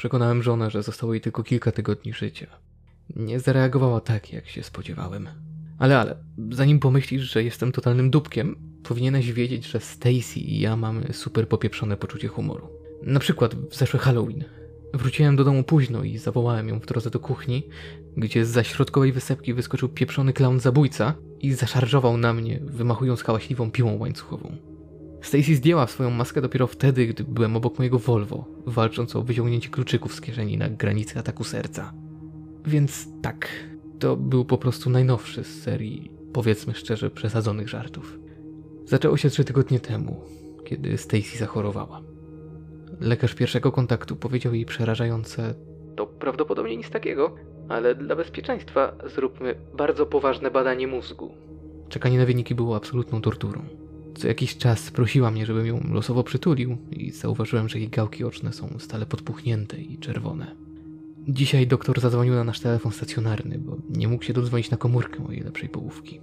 Przekonałem żonę, że zostało jej tylko kilka tygodni życia. Nie zareagowała tak, jak się spodziewałem. Ale, ale, zanim pomyślisz, że jestem totalnym dupkiem, powinieneś wiedzieć, że Stacy i ja mamy super popieprzone poczucie humoru. Na przykład w zeszły Halloween. Wróciłem do domu późno i zawołałem ją w drodze do kuchni, gdzie z środkowej wysepki wyskoczył pieprzony klaun zabójca i zaszarżował na mnie, wymachując hałaśliwą piłą łańcuchową. Stacy zdjęła swoją maskę dopiero wtedy, gdy byłem obok mojego Volvo, walcząc o wyciągnięcie kluczyków z kieszeni na granicy ataku serca. Więc tak, to był po prostu najnowszy z serii, powiedzmy szczerze, przesadzonych żartów. Zaczęło się trzy tygodnie temu, kiedy Stacy zachorowała. Lekarz pierwszego kontaktu powiedział jej przerażające: To prawdopodobnie nic takiego, ale dla bezpieczeństwa zróbmy bardzo poważne badanie mózgu. Czekanie na wyniki było absolutną torturą. Co jakiś czas prosiła mnie, żebym ją losowo przytulił i zauważyłem, że jej gałki oczne są stale podpuchnięte i czerwone. Dzisiaj doktor zadzwonił na nasz telefon stacjonarny, bo nie mógł się dodzwonić na komórkę mojej lepszej połówki.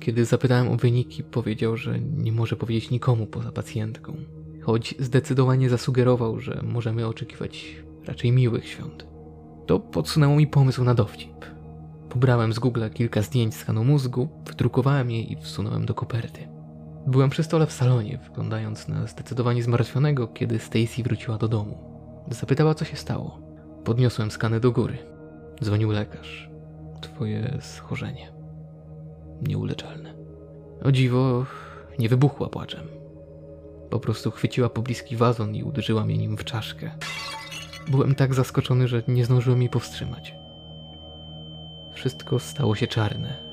Kiedy zapytałem o wyniki, powiedział, że nie może powiedzieć nikomu poza pacjentką, choć zdecydowanie zasugerował, że możemy oczekiwać raczej miłych świąt. To podsunęło mi pomysł na dowcip. Pobrałem z Google kilka zdjęć skanu mózgu, wydrukowałem je i wsunąłem do koperty. Byłem przy stole w salonie, wyglądając na zdecydowanie zmartwionego, kiedy Stacy wróciła do domu. Zapytała, co się stało. Podniosłem skany do góry. Dzwonił lekarz. Twoje schorzenie. Nieuleczalne. O dziwo, nie wybuchła płaczem. Po prostu chwyciła pobliski wazon i uderzyła mnie nim w czaszkę. Byłem tak zaskoczony, że nie zdążyłem jej powstrzymać. Wszystko stało się czarne.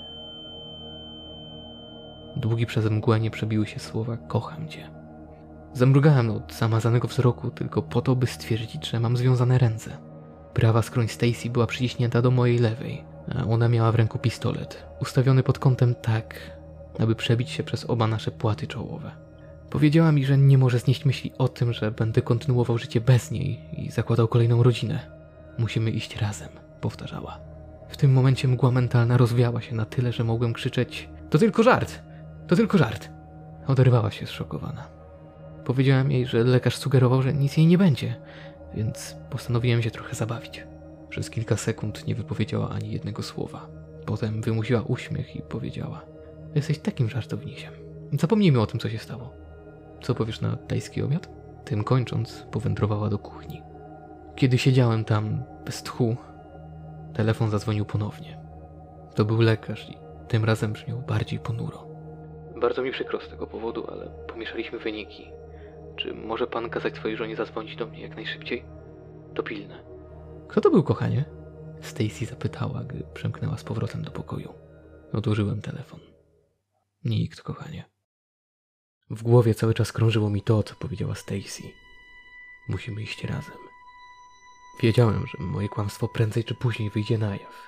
Długi przez mgłę nie przebiły się słowa kocham cię. Zamrugałem od zamazanego wzroku tylko po to, by stwierdzić, że mam związane ręce. Prawa skroń Stacy była przyciśnięta do mojej lewej, a ona miała w ręku pistolet, ustawiony pod kątem tak, aby przebić się przez oba nasze płaty czołowe. Powiedziała mi, że nie może znieść myśli o tym, że będę kontynuował życie bez niej i zakładał kolejną rodzinę. Musimy iść razem, powtarzała. W tym momencie mgła mentalna rozwiała się na tyle, że mogłem krzyczeć: To tylko żart! To tylko żart! Oderwała się zszokowana. Powiedziałem jej, że lekarz sugerował, że nic jej nie będzie, więc postanowiłem się trochę zabawić. Przez kilka sekund nie wypowiedziała ani jednego słowa. Potem wymusiła uśmiech i powiedziała: Jesteś takim żartownisiem. Zapomnijmy o tym, co się stało. Co powiesz na tajski obiad? Tym kończąc, powędrowała do kuchni. Kiedy siedziałem tam bez tchu, telefon zadzwonił ponownie. To był lekarz i tym razem brzmiał bardziej ponuro. Bardzo mi przykro z tego powodu, ale pomieszaliśmy wyniki. Czy może pan kazać swojej żonie zadzwonić do mnie jak najszybciej? To pilne. Kto to był, kochanie? Stacy zapytała, gdy przemknęła z powrotem do pokoju. Odłożyłem telefon. Nikt, kochanie. W głowie cały czas krążyło mi to, co powiedziała Stacy. Musimy iść razem. Wiedziałem, że moje kłamstwo prędzej czy później wyjdzie na jaw.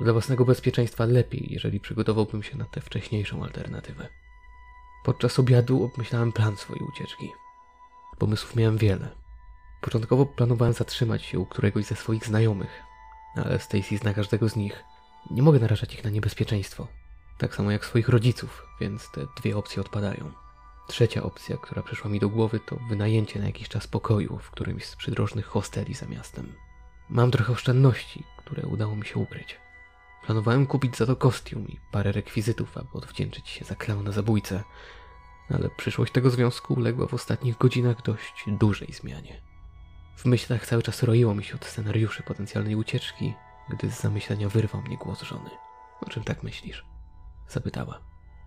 Dla własnego bezpieczeństwa lepiej, jeżeli przygotowałbym się na tę wcześniejszą alternatywę. Podczas obiadu obmyślałem plan swojej ucieczki. Pomysłów miałem wiele. Początkowo planowałem zatrzymać się u któregoś ze swoich znajomych, ale Stacy zna każdego z nich. Nie mogę narażać ich na niebezpieczeństwo. Tak samo jak swoich rodziców, więc te dwie opcje odpadają. Trzecia opcja, która przyszła mi do głowy, to wynajęcie na jakiś czas pokoju w którymś z przydrożnych hosteli za miastem. Mam trochę oszczędności, które udało mi się ukryć. Planowałem kupić za to kostium i parę rekwizytów, aby odwdzięczyć się za klauna zabójcę, ale przyszłość tego związku uległa w ostatnich godzinach dość dużej zmianie. W myślach cały czas roiło mi się od scenariuszy potencjalnej ucieczki, gdy z zamyślenia wyrwał mnie głos żony. O czym tak myślisz? Zapytała,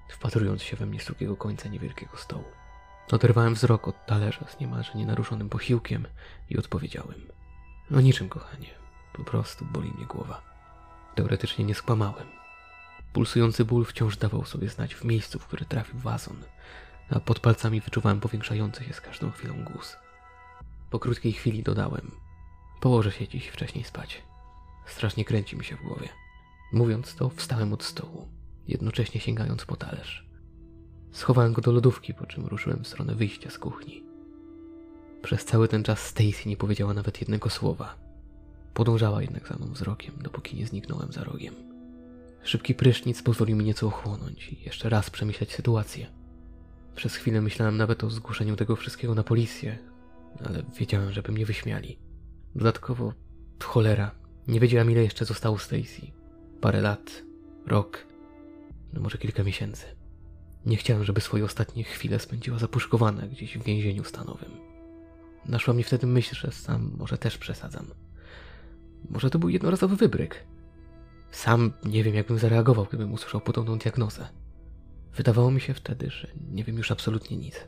wpatrując się we mnie z drugiego końca niewielkiego stołu. Oderwałem wzrok od talerza z niemalże nienaruszonym posiłkiem i odpowiedziałem. O niczym, kochanie. Po prostu boli mnie głowa. Teoretycznie nie skłamałem. Pulsujący ból wciąż dawał sobie znać w miejscu, w które trafił wazon, a pod palcami wyczuwałem powiększający się z każdą chwilą guz. Po krótkiej chwili dodałem: Położę się dziś wcześniej spać. Strasznie kręci mi się w głowie. Mówiąc to, wstałem od stołu, jednocześnie sięgając po talerz. Schowałem go do lodówki, po czym ruszyłem w stronę wyjścia z kuchni. Przez cały ten czas Stacy nie powiedziała nawet jednego słowa. Podążała jednak za mną wzrokiem, dopóki nie zniknąłem za rogiem. Szybki prysznic pozwolił mi nieco ochłonąć i jeszcze raz przemyśleć sytuację. Przez chwilę myślałem nawet o zgłoszeniu tego wszystkiego na policję, ale wiedziałem, żeby mnie wyśmiali. Dodatkowo, cholera, nie wiedziałam ile jeszcze zostało Stacy. Parę lat, rok, no może kilka miesięcy. Nie chciałem, żeby swoje ostatnie chwile spędziła zapuszkowana gdzieś w więzieniu stanowym. Naszła mnie wtedy myśl, że sam może też przesadzam. Może to był jednorazowy wybryk. Sam nie wiem, jakbym zareagował, gdybym usłyszał podobną diagnozę. Wydawało mi się wtedy, że nie wiem już absolutnie nic.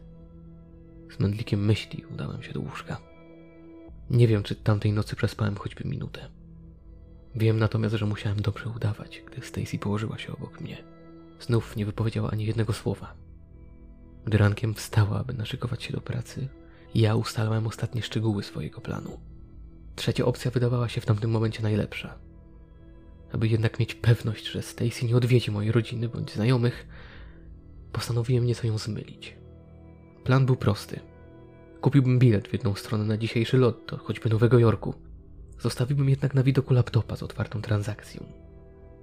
Z mędlikiem myśli udałem się do łóżka. Nie wiem, czy tamtej nocy przespałem choćby minutę. Wiem natomiast, że musiałem dobrze udawać, gdy Stacy położyła się obok mnie. Znów nie wypowiedziała ani jednego słowa. Gdy rankiem wstała, aby naszykować się do pracy, ja ustalałem ostatnie szczegóły swojego planu. Trzecia opcja wydawała się w tamtym momencie najlepsza. Aby jednak mieć pewność, że Stacy nie odwiedzi mojej rodziny bądź znajomych, postanowiłem nieco ją zmylić. Plan był prosty. Kupiłbym bilet w jedną stronę na dzisiejszy lot do choćby Nowego Jorku. Zostawiłbym jednak na widoku laptopa z otwartą transakcją.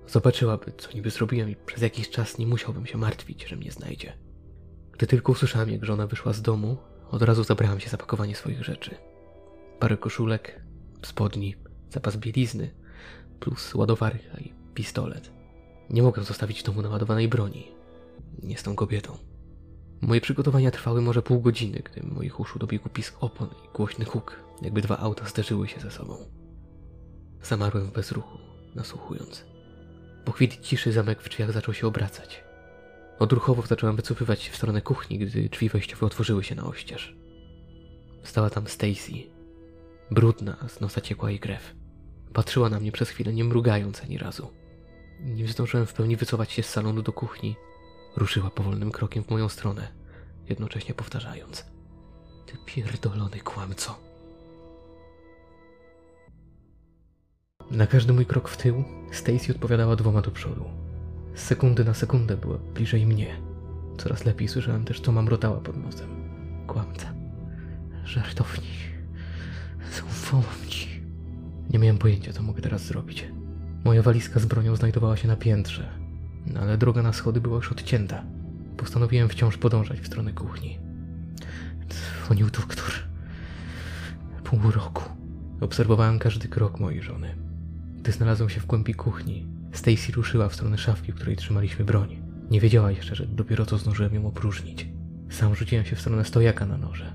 Zobaczyłaby, co niby zrobiłem i przez jakiś czas nie musiałbym się martwić, że mnie znajdzie. Gdy tylko usłyszałem, jak żona wyszła z domu, od razu zabrałem się za pakowanie swoich rzeczy. Parę koszulek, spodni, zapas bielizny, plus ładowarka i pistolet. Nie mogę zostawić domu naładowanej broni. Z tą kobietą. Moje przygotowania trwały może pół godziny, gdy moich uszu dobiegł pisk opon i głośny huk, jakby dwa auta zderzyły się ze sobą. Zamarłem w bezruchu, nasłuchując. Po chwili ciszy zamek w drzwiach zaczął się obracać. Odruchowo zacząłem wycofywać się w stronę kuchni, gdy drzwi wejściowe otworzyły się na oścież. Stała tam Stacy. Brudna, z nosa ciekła jej krew. Patrzyła na mnie przez chwilę, nie mrugając ani razu. Nim zdążyłem w pełni wycofać się z salonu do kuchni, ruszyła powolnym krokiem w moją stronę, jednocześnie powtarzając: Ty pierdolony kłamco. Na każdy mój krok w tył Stacy odpowiadała dwoma do przodu. Z sekundy na sekundę była bliżej mnie. Coraz lepiej słyszałem też, co mamrotała pod nosem. Kłamca. Żartownik. Zaufałam ci. Nie miałem pojęcia, co mogę teraz zrobić. Moja walizka z bronią znajdowała się na piętrze, ale droga na schody była już odcięta. Postanowiłem wciąż podążać w stronę kuchni. Dzwonił doktor. Pół roku. Obserwowałem każdy krok mojej żony. Gdy znalazłem się w głębi kuchni, Stacy ruszyła w stronę szafki, w której trzymaliśmy broń. Nie wiedziała jeszcze, że dopiero co zdążyłem ją opróżnić. Sam rzuciłem się w stronę stojaka na noże.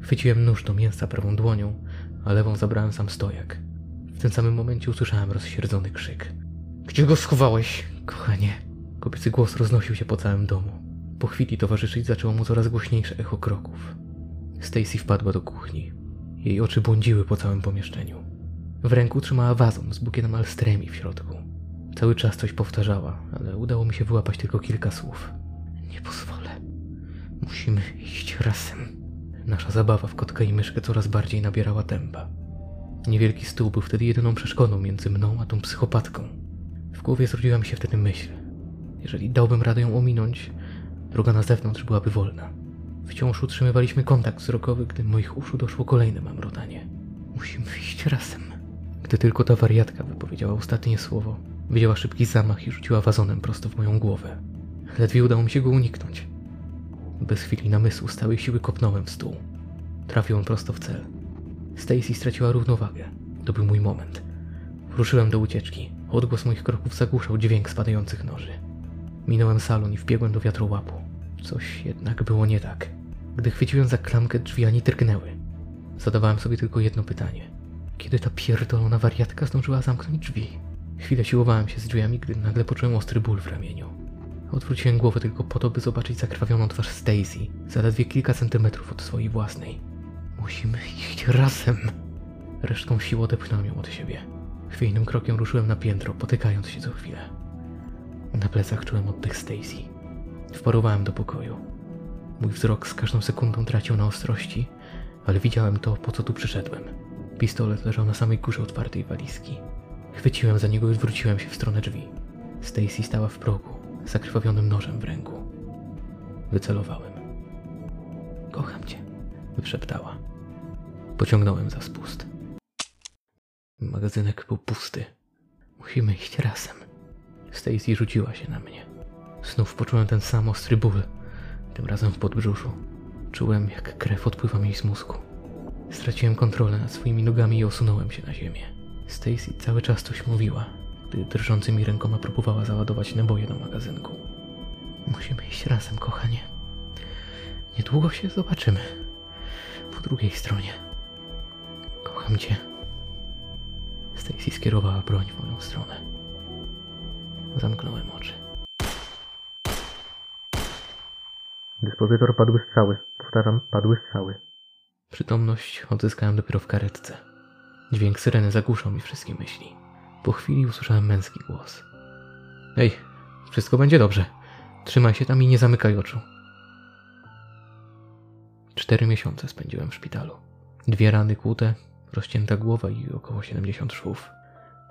Chwyciłem nóż do mięsa prawą dłonią, a lewą zabrałem sam stojak. W tym samym momencie usłyszałem rozsierdzony krzyk. Gdzie go schowałeś, kochanie? Kobiecy głos roznosił się po całym domu. Po chwili towarzyszyć zaczęło mu coraz głośniejsze echo kroków. Stacy wpadła do kuchni. Jej oczy błądziły po całym pomieszczeniu. W ręku trzymała wazon z bukietem alstremi w środku. Cały czas coś powtarzała, ale udało mi się wyłapać tylko kilka słów. Nie pozwolę. Musimy iść razem. Nasza zabawa w kotka i myszkę coraz bardziej nabierała tempa. Niewielki stół był wtedy jedyną przeszkodą między mną a tą psychopatką. W głowie zrodziła mi się wtedy myśl. Jeżeli dałbym radę ją ominąć, droga na zewnątrz byłaby wolna. Wciąż utrzymywaliśmy kontakt wzrokowy, gdy moich uszu doszło kolejne mamrotanie. Musimy iść razem. Gdy tylko ta wariatka wypowiedziała ostatnie słowo, wyjęła szybki zamach i rzuciła wazonem prosto w moją głowę. Ledwie udało mi się go uniknąć. Bez chwili namysłu stałej siły kopnąłem w stół. Trafił on prosto w cel. Stacy straciła równowagę. To był mój moment. Ruszyłem do ucieczki. Odgłos moich kroków zagłuszał dźwięk spadających noży. Minąłem salon i wbiegłem do wiatrołapu. Coś jednak było nie tak. Gdy chwyciłem za klamkę, drzwi ani drgnęły. Zadawałem sobie tylko jedno pytanie. Kiedy ta pierdolona wariatka zdążyła zamknąć drzwi? Chwilę siłowałem się z drzwiami, gdy nagle poczułem ostry ból w ramieniu. Odwróciłem głowę tylko po to, by zobaczyć zakrwawioną twarz Stacy, zaledwie kilka centymetrów od swojej własnej. Musimy iść razem. Resztką sił odepchnąłem ją od siebie. Chwiejnym krokiem ruszyłem na piętro, potykając się co chwilę. Na plecach czułem oddech Stacy. Wparowałem do pokoju. Mój wzrok z każdą sekundą tracił na ostrości, ale widziałem to, po co tu przyszedłem. Pistolet leżał na samej górze otwartej walizki. Chwyciłem za niego i odwróciłem się w stronę drzwi. Stacy stała w progu, zakrwawionym nożem w ręku. Wycelowałem. Kocham cię, wyszeptała. Pociągnąłem za spust. Magazynek był pusty. Musimy iść razem. Stacy rzuciła się na mnie. Znów poczułem ten sam ostry ból, tym razem w podbrzuszu. Czułem, jak krew odpływa mi z mózgu. Straciłem kontrolę nad swoimi nogami i osunąłem się na ziemię. Stacy cały czas coś mówiła, gdy drżącymi rękoma próbowała załadować naboje do magazynku. Musimy iść razem, kochanie. Niedługo się zobaczymy. Po drugiej stronie. Kocham cię. Stacy skierowała broń w moją stronę. Zamknąłem oczy. Dyspozytor padły strzały. Powtarzam, padły strzały. Przytomność odzyskałem dopiero w karetce. Dźwięk syreny zagłuszał mi wszystkie myśli. Po chwili usłyszałem męski głos. Ej, wszystko będzie dobrze. Trzymaj się tam i nie zamykaj oczu. Cztery miesiące spędziłem w szpitalu. Dwie rany kłute, rozcięta głowa i około 70 szwów.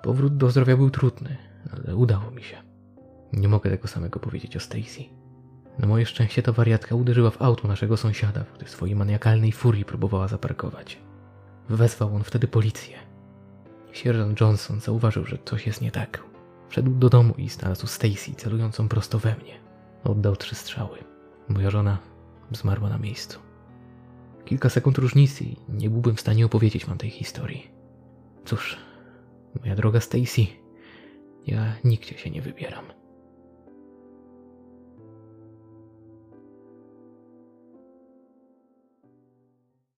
Powrót do zdrowia był trudny, ale udało mi się. Nie mogę tego samego powiedzieć o Stacy. Na moje szczęście ta wariatka uderzyła w auto naszego sąsiada, w której w swojej maniakalnej furii próbowała zaparkować. Wezwał on wtedy policję. Sierżant Johnson zauważył, że coś jest nie tak. Wszedł do domu i znalazł Stacy celującą prosto we mnie. Oddał trzy strzały. Moja żona zmarła na miejscu. Kilka sekund różnicy i nie byłbym w stanie opowiedzieć wam tej historii. Cóż, moja droga Stacy, ja nigdzie się nie wybieram.